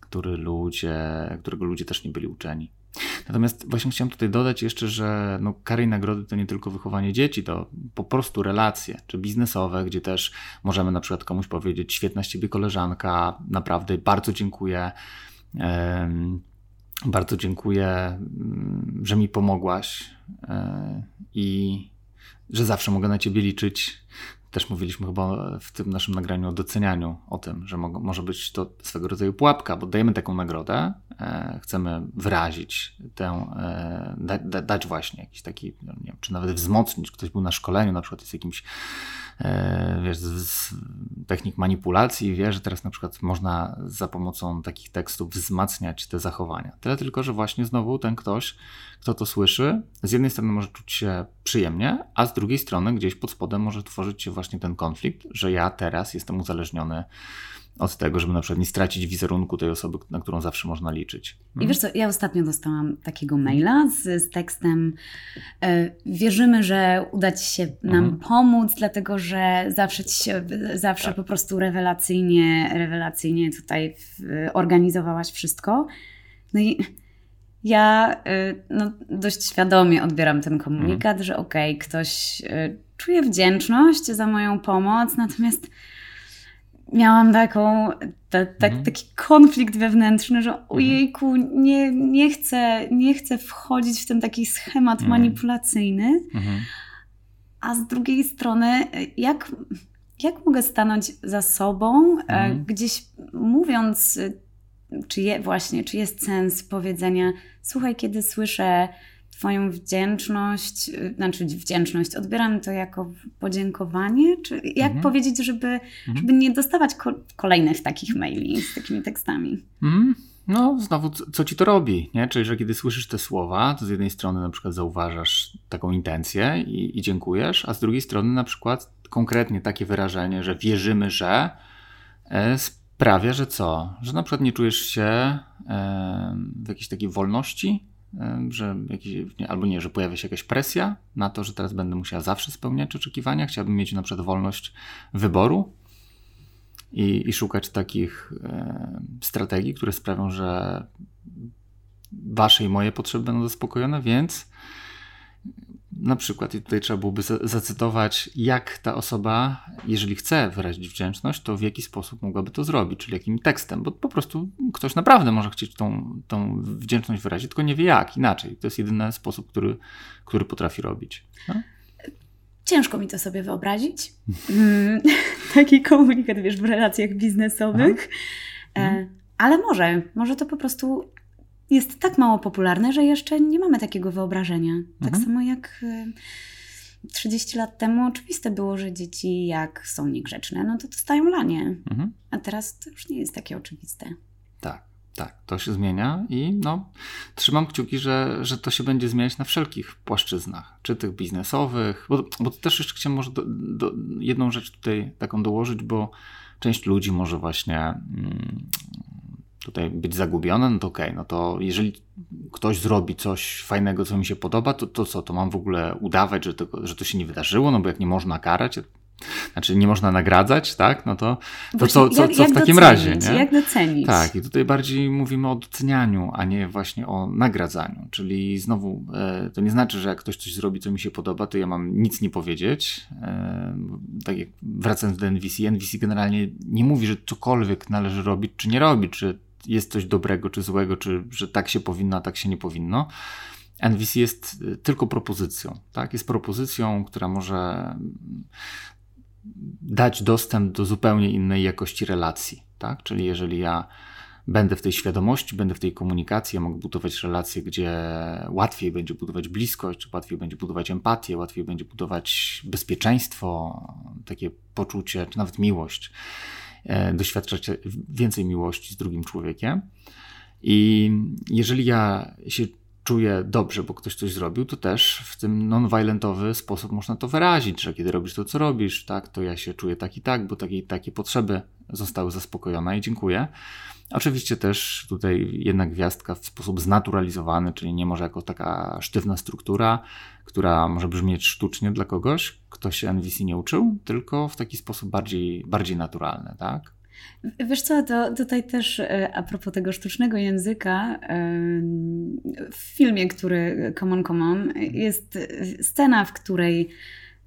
który ludzie, którego ludzie też nie byli uczeni. Natomiast właśnie chciałem tutaj dodać jeszcze, że no, kary i nagrody to nie tylko wychowanie dzieci, to po prostu relacje, czy biznesowe, gdzie też możemy na przykład komuś powiedzieć, świetna z ciebie koleżanka, naprawdę bardzo dziękuję. Bardzo dziękuję, mm, że mi pomogłaś e, i że zawsze mogę na ciebie liczyć też mówiliśmy chyba w tym naszym nagraniu o docenianiu, o tym, że mo może być to swego rodzaju pułapka, bo dajemy taką nagrodę, e, chcemy wyrazić tę, e, da, da, dać właśnie jakiś taki, no nie wiem, czy nawet wzmocnić. Ktoś był na szkoleniu, na przykład jest jakimś wiesz, z technik manipulacji, wie, że teraz na przykład można za pomocą takich tekstów wzmacniać te zachowania. Tyle tylko, że właśnie znowu ten ktoś, kto to słyszy, z jednej strony może czuć się przyjemnie, a z drugiej strony gdzieś pod spodem może tworzyć się właśnie ten konflikt, że ja teraz jestem uzależniony od tego, żeby na przykład nie stracić wizerunku tej osoby, na którą zawsze można liczyć. I hmm? wiesz co, ja ostatnio dostałam takiego maila z, z tekstem e, wierzymy, że uda Ci się nam mhm. pomóc, dlatego że zawsze Ci się, zawsze tak. po prostu rewelacyjnie, rewelacyjnie tutaj organizowałaś wszystko. No i ja e, no, dość świadomie odbieram ten komunikat, mhm. że okej, okay, ktoś e, czuje wdzięczność za moją pomoc, natomiast miałam taką, ta, ta, mhm. taki konflikt wewnętrzny, że mhm. ojejku, nie, nie, chcę, nie chcę wchodzić w ten taki schemat mhm. manipulacyjny, mhm. a z drugiej strony, jak, jak mogę stanąć za sobą, e, mhm. gdzieś mówiąc, czy je, właśnie, czy jest sens powiedzenia, słuchaj, kiedy słyszę Twoją wdzięczność, y, znaczy wdzięczność, odbieram to jako podziękowanie? Czy jak mhm. powiedzieć, żeby, mhm. żeby nie dostawać ko kolejnych takich maili z takimi tekstami? Mhm. No, znowu, co ci to robi, nie? Czyli, że kiedy słyszysz te słowa, to z jednej strony na przykład zauważasz taką intencję i, i dziękujesz, a z drugiej strony na przykład konkretnie takie wyrażenie, że wierzymy, że e, sprawia, że co? Że na przykład nie czujesz się e, w jakiejś takiej wolności, że jakiś, albo nie, że pojawia się jakaś presja na to, że teraz będę musiała zawsze spełniać oczekiwania. Chciałbym mieć na przykład wolność wyboru i, i szukać takich e, strategii, które sprawią, że wasze i moje potrzeby będą zaspokojone, więc na przykład, i tutaj trzeba byłoby zacytować, jak ta osoba, jeżeli chce wyrazić wdzięczność, to w jaki sposób mogłaby to zrobić, czyli jakim tekstem, bo po prostu ktoś naprawdę może chcieć tą, tą wdzięczność wyrazić, tylko nie wie jak, inaczej. To jest jedyny sposób, który, który potrafi robić. No? Ciężko mi to sobie wyobrazić. Mm, taki komunikat, wiesz, w relacjach biznesowych. E, ale może, może to po prostu jest tak mało popularne, że jeszcze nie mamy takiego wyobrażenia. Tak mhm. samo jak 30 y, lat temu oczywiste było, że dzieci jak są niegrzeczne, no to dostają lanie. Mhm. A teraz to już nie jest takie oczywiste. Tak, tak, to się zmienia i no, trzymam kciuki, że, że to się będzie zmieniać na wszelkich płaszczyznach, czy tych biznesowych, bo, bo też jeszcze chciałem może do, do, jedną rzecz tutaj taką dołożyć, bo część ludzi może właśnie mm, tutaj być zagubione, no to okej, okay, no to jeżeli ktoś zrobi coś fajnego, co mi się podoba, to, to co, to mam w ogóle udawać, że to, że to się nie wydarzyło, no bo jak nie można karać, znaczy nie można nagradzać, tak, no to, to co, co, co w takim docenić, razie, nie? Jak docenić? Tak, i tutaj bardziej mówimy o docenianiu, a nie właśnie o nagradzaniu, czyli znowu e, to nie znaczy, że jak ktoś coś zrobi, co mi się podoba, to ja mam nic nie powiedzieć, e, tak jak wracając do NVC, NVC generalnie nie mówi, że cokolwiek należy robić, czy nie robić, czy jest coś dobrego czy złego, czy że tak się powinno, a tak się nie powinno. NVC jest y, tylko propozycją, tak? Jest propozycją, która może dać dostęp do zupełnie innej jakości relacji, tak? Czyli jeżeli ja będę w tej świadomości, będę w tej komunikacji, ja mogę budować relacje, gdzie łatwiej będzie budować bliskość, łatwiej będzie budować empatię, łatwiej będzie budować bezpieczeństwo, takie poczucie, czy nawet miłość. E, doświadczać więcej miłości z drugim człowiekiem. I jeżeli ja się czuję dobrze, bo ktoś coś zrobił, to też w tym non-violentowy sposób można to wyrazić, że kiedy robisz to, co robisz, tak, to ja się czuję tak i tak, bo takie, takie potrzeby zostały zaspokojone i dziękuję. Oczywiście też tutaj jedna gwiazdka w sposób znaturalizowany, czyli nie może jako taka sztywna struktura, która może brzmieć sztucznie dla kogoś, kto się NVC nie uczył, tylko w taki sposób bardziej, bardziej naturalny, tak? Wiesz co, to tutaj też e, a propos tego sztucznego języka, w filmie, który Common Common, jest scena, w której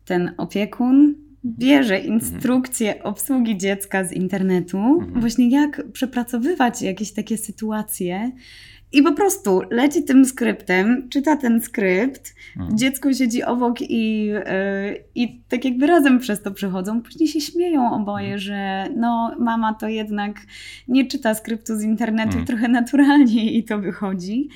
ten opiekun bierze instrukcję obsługi dziecka z internetu, mhm. właśnie jak przepracowywać jakieś takie sytuacje I po prostu leci tym skryptem, czyta ten skrypt, hmm. dziecko siedzi obok i, yy, i tak jakby razem przez to przechodzą. Później się śmieją oboje, hmm. że no mama to jednak nie czyta skryptu z internetu, hmm. trochę naturalnie i to wychodzi.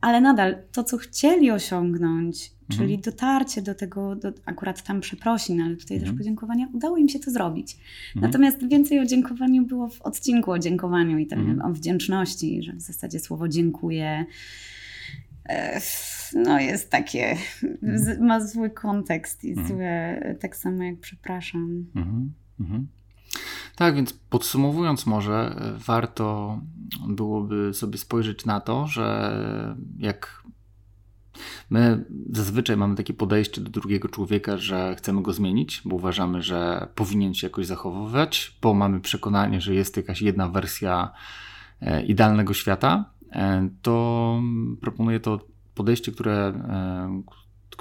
Mhm. Ale nadal to, co chcieli osiągnąć, czyli mhm. dotarcie do tego, do, akurat tam przeprosin, ale tutaj mhm. też podziękowania, udało im się to zrobić. Mhm. Natomiast więcej o dziękowaniu było w odcinku o dziękowaniu i tam mhm. o wdzięczności, że w zasadzie słowo dziękuję e, no jest takie, mhm. ma zły kontekst i mhm. złe, tak samo jak przepraszam. Tak, więc podsumowując, może e, warto byłoby sobie spojrzeć na to, że jak My zazwyczaj mamy takie podejście do drugiego człowieka, że chcemy go zmienić, bo uważamy, że powinien się jakoś zachowywać, bo mamy przekonanie, że jest jakaś jedna wersja e, idealnego świata. E, to proponuję to podejście, które,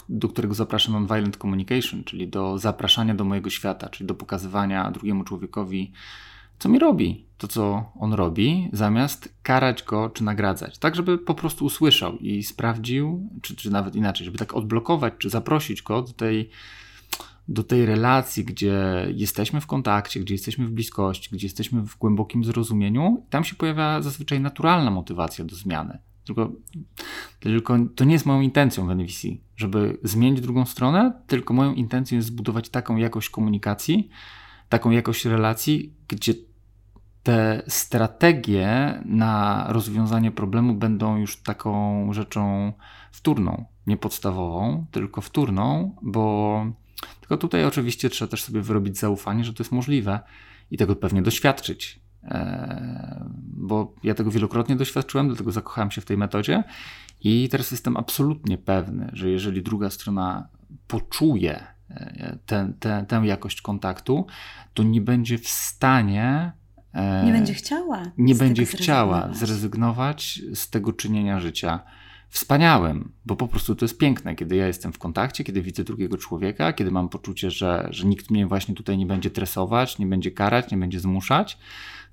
do którego zapraszam non-violent communication, czyli do zapraszania do mojego świata, czyli do pokazywania drugiemu człowiekowi, co mi robi, to co on robi, zamiast karać go czy nagradzać. Tak, żeby po prostu usłyszał i sprawdził, czy, czy nawet inaczej, żeby tak odblokować, czy zaprosić go do tej, do tej relacji, gdzie jesteśmy w kontakcie, gdzie jesteśmy w bliskości, gdzie jesteśmy w głębokim zrozumieniu. Tam się pojawia zazwyczaj naturalna motywacja do zmiany. Tylko, tylko to nie jest moją intencją w NVC, żeby zmienić drugą stronę, tylko moją intencją jest zbudować taką jakość komunikacji, taką jakość relacji, gdzie te strategie na rozwiązanie problemu będą już taką rzeczą wtórną, nie podstawową, tylko wtórną, bo tylko tutaj oczywiście trzeba też sobie wyrobić zaufanie, że to jest możliwe i tego pewnie doświadczyć. Eee, bo ja tego wielokrotnie doświadczyłem, dlatego zakochałem się w tej metodzie i teraz jestem absolutnie pewny, że jeżeli druga strona poczuje e, tę, tę, tę jakość kontaktu, to nie będzie w stanie E, nie będzie chciała. Nie będzie chciała zrezygnować. zrezygnować z tego czynienia życia wspaniałym, bo po prostu to jest piękne, kiedy ja jestem w kontakcie, kiedy widzę drugiego człowieka, kiedy mam poczucie, że, że nikt mnie właśnie tutaj nie będzie tresować, nie będzie karać, nie będzie zmuszać,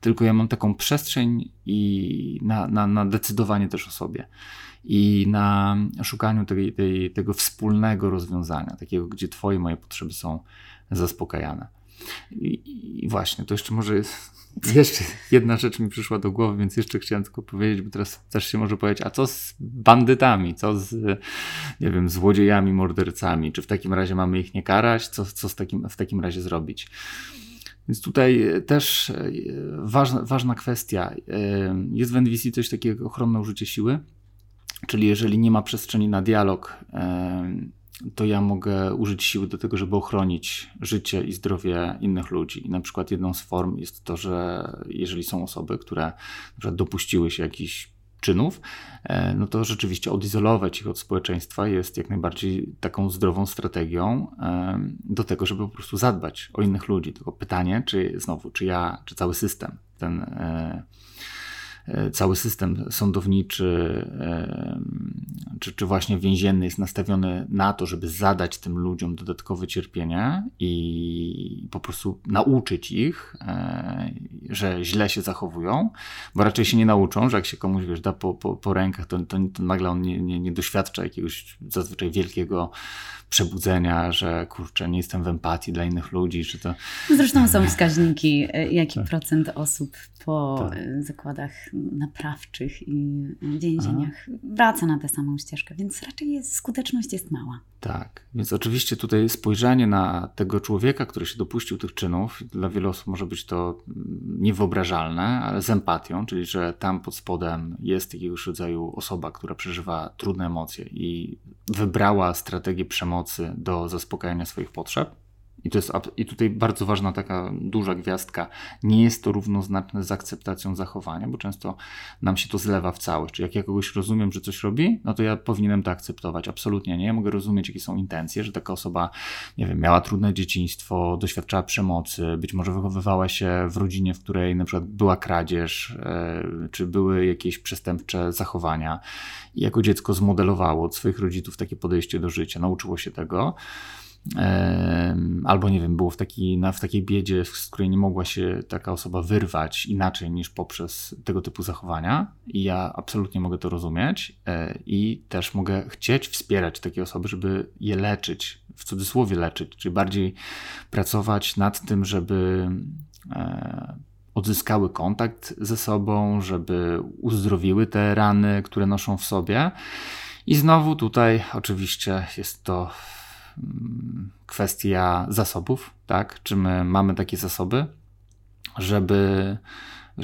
tylko ja mam taką przestrzeń i na, na, na decydowanie też o sobie i na szukaniu tej, tej, tego wspólnego rozwiązania, takiego, gdzie Twoje moje potrzeby są zaspokajane. I, I, właśnie, to jeszcze może jeszcze jedna rzecz mi przyszła do głowy, więc jeszcze chciałem tylko powiedzieć, bo teraz też się może powiedzieć, a co z bandytami, co z, nie wiem, złodziejami, mordercami? Czy w takim razie mamy ich nie karać? Co, co z takim, w takim razie zrobić? Więc tutaj też e, ważna, ważna kwestia. E, jest w NVC coś takiego jak ochronne użycie siły, czyli jeżeli nie ma przestrzeni na dialog, e, to ja mogę użyć siły do tego, żeby ochronić życie i zdrowie innych ludzi. I na przykład jedną z form jest to, że jeżeli są osoby, które dopuściły się jakichś czynów, e, no to rzeczywiście odizolować ich od społeczeństwa jest jak najbardziej taką zdrową strategią e, do tego, żeby po prostu zadbać o innych ludzi. Tylko pytanie, czy znowu, czy ja, czy cały system ten e, cały system sądowniczy e, czy, czy właśnie więzienny jest nastawiony na to, żeby zadać tym ludziom dodatkowe cierpienie i po prostu nauczyć ich, e, że źle się zachowują, bo raczej się nie nauczą, że jak się komuś wiesz, da po, po, po rękach, to, to, to nagle on nie, nie, nie doświadcza jakiegoś zazwyczaj wielkiego przebudzenia, że kurczę, nie jestem w empatii dla innych ludzi, czy to... Zresztą są wskaźniki, jaki tak. procent osób po tak. zakładach naprawczych i więzieniach Aha. wraca na tę samą ścieżkę, więc raczej jest, skuteczność jest mała. Tak, więc oczywiście tutaj spojrzenie na tego człowieka, który się dopuścił tych czynów, dla wielu osób może być to niewyobrażalne, ale z empatią, czyli że tam pod spodem jest jakiegoś rodzaju osoba, która przeżywa trudne emocje i wybrała strategię przemocy do zaspokajania swoich potrzeb i, to jest, I tutaj bardzo ważna taka duża gwiazdka. Nie jest to równoznaczne z akceptacją zachowania, bo często nam się to zlewa w całość. Czy jak ja kogoś rozumiem, że coś robi, no to ja powinienem to akceptować. Absolutnie nie. Ja mogę rozumieć, jakie są intencje, że taka osoba, nie wiem, miała trudne dzieciństwo, doświadczała przemocy, być może wychowywała się w rodzinie, w której na przykład była kradzież, yy, czy były jakieś przestępcze zachowania. I jako dziecko zmodelowało od swoich rodziców takie podejście do życia, nauczyło się tego albo nie wiem, było w, taki, na, w takiej biedzie, z której nie mogła się taka osoba wyrwać inaczej niż poprzez tego typu zachowania. I ja absolutnie mogę to rozumieć e, i też mogę chcieć wspierać takie osoby, żeby je leczyć, w cudzysłowie leczyć, czyli bardziej pracować nad tym, żeby e, odzyskały kontakt ze sobą, żeby uzdrowiły te rany, które noszą w sobie. I znowu tutaj oczywiście jest to kwestia zasobów, tak? Czy my mamy takie zasoby, żeby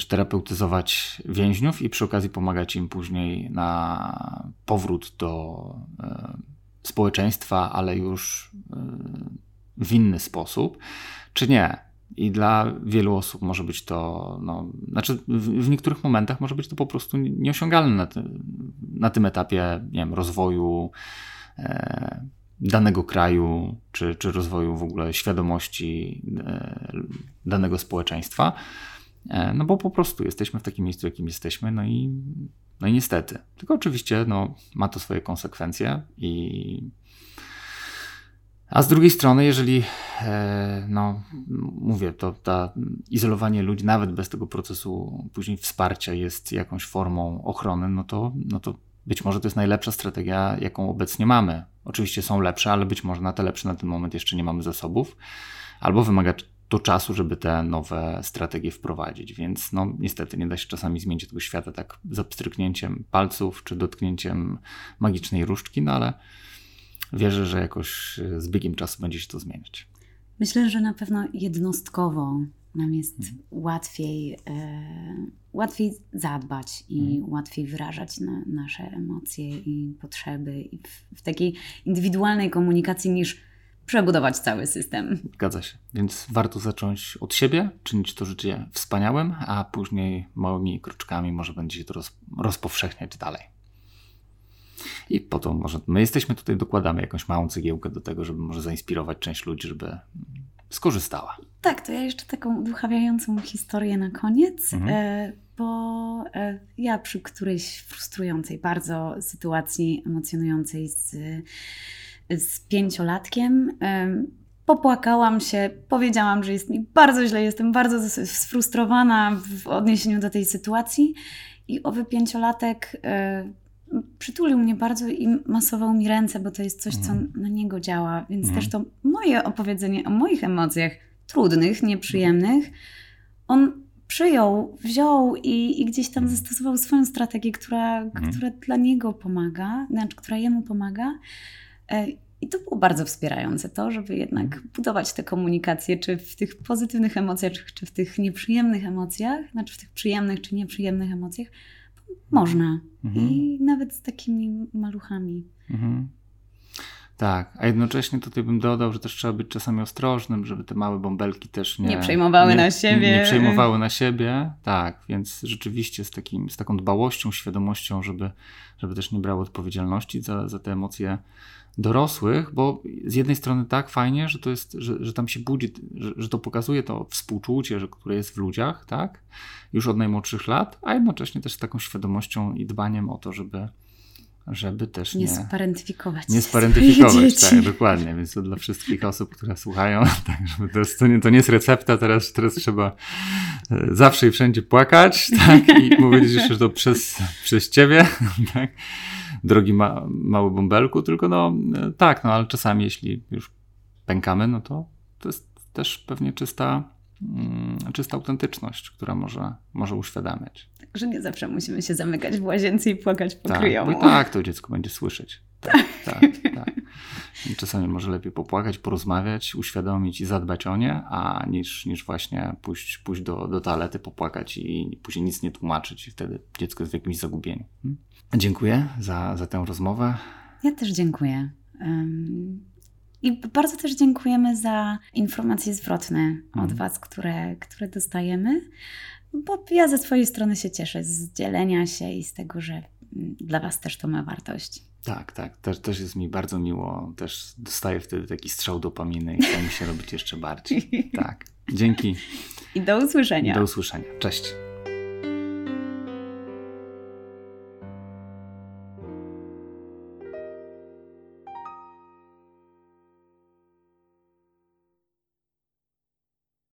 terapeutyzować więźniów i przy okazji pomagać im później na powrót do e, społeczeństwa, ale już e, w inny sposób, czy nie? I dla wielu osób może być to, no, znaczy w, niektórych momentach może być to po prostu nieosiągalne na, na tym etapie nie wiem, rozwoju e, danego kraju, czy, czy rozwoju w ogóle świadomości e, danego społeczeństwa. E, no bo po prostu jesteśmy w takim miejscu, jakim jesteśmy, no i, no i niestety. Tylko oczywiście no, ma to swoje konsekwencje i a z drugiej strony, jeżeli, e, no, mówię, to ta izolowanie ludzi, nawet bez tego procesu później wsparcia, jest jakąś formą ochrony, no to, no to być może to jest najlepsza strategia, jaką obecnie mamy. Oczywiście są lepsze, ale być może na te lepsze na ten moment jeszcze nie mamy zasobów, albo wymaga to czasu, żeby te nowe strategie wprowadzić. Więc no, niestety nie da się czasami zmienić tego świata tak za pstryknięciem palców czy dotknięciem magicznej różdżki, no ale wierzę, że jakoś e, z biegiem czasu będzie się to zmieniać. Myślę, że na pewno jednostkowo nam jest mhm. łatwiej, e, łatwiej zadbać i mhm. łatwiej wyrażać na, nasze emocje i potrzeby i w, w, takiej indywidualnej komunikacji niż przebudować cały system. Zgadza się. Więc warto zacząć od siebie, czynić to życie wspaniałym, a później małymi kroczkami może będzie się to roz, rozpowszechniać dalej. I po to może my jesteśmy tutaj, dokładamy jakąś małą cegiełkę do tego, żeby może zainspirować część ludzi, żeby skorzystała. Tak, to ja jeszcze taką uduchawiającą historię na koniec, mhm. E, bo e, ja przy którejś frustrującej bardzo sytuacji emocjonującej z, z pięciolatkiem e, popłakałam się, powiedziałam, że jest mi bardzo źle, jestem bardzo sfrustrowana w odniesieniu do tej sytuacji i owy pięciolatek przytulił mnie bardzo i masował mi ręce, bo to jest coś, co mhm. na niego działa. Więc mm. też to moje opowiedzenie o moich emocjach, trudnych, nieprzyjemnych, on przyjął, wziął i, i gdzieś tam mhm. zastosował swoją strategię, która, mm. która dla niego pomaga, znaczy, która jemu pomaga. E, I to było bardzo wspierające, to, żeby jednak mhm. budować tę komunikację, czy w tych pozytywnych emocjach, czy w tych nieprzyjemnych emocjach, znaczy w tych przyjemnych czy nieprzyjemnych emocjach, można. Mhm. I nawet z takimi maluchami. Mhm. Tak, a jednocześnie tutaj bym dodał, że też trzeba być czasami ostrożnym, żeby te małe bąbelki też nie, nie przejmowały nie, na siebie. Nie, nie, przejmowały na siebie, tak, więc rzeczywiście z, takim, z taką dbałością, świadomością, żeby, żeby też nie brały odpowiedzialności za, za te emocje dorosłych, bo z jednej strony tak fajnie, że to jest, że, że tam się budzi, że, że to pokazuje to współczucie, że, które jest w ludziach, tak, już od najmłodszych lat, a jednocześnie też z taką świadomością i dbaniem o to, żeby żeby też nie... Nie sparentyfikować Nie sparentyfikować, tak, dokładnie. Więc to dla wszystkich osób, które słuchają, tak, żeby to, nie, to nie jest recepta, teraz, teraz trzeba e, zawsze i wszędzie płakać, tak, i mówić jeszcze, że to przez, przez ciebie, tak, drogi ma, mały bąbelku, tylko no e, tak, no ale czasami jeśli już pękamy, no to to jest też pewnie czysta czysta autentyczność, która może, może uświadamiać. Że nie zawsze musimy się zamykać w łazience i płakać po tak, kryjomu. tak, to dziecko będzie słyszeć. Tak, tak, tak. Czasami może lepiej popłakać, porozmawiać, uświadomić i zadbać o nie, a niż, niż właśnie pójść, pójść do, do toalety, popłakać i później nic nie tłumaczyć i wtedy dziecko jest w jakimś zagubieniu. Dziękuję za, za tę rozmowę. Ja też dziękuję. Um, i bardzo też dziękujemy za informacje zwrotne mhm. od Was, które, które dostajemy, bo ja ze swojej strony się cieszę z dzielenia się i z tego, że mm, dla Was też to ma wartość. Tak, tak. Też, też jest mi bardzo miło. Też dostaję wtedy taki strzał dopaminy i chce mi się robić jeszcze bardziej. Tak. Dzięki. I do usłyszenia. Do usłyszenia. Cześć.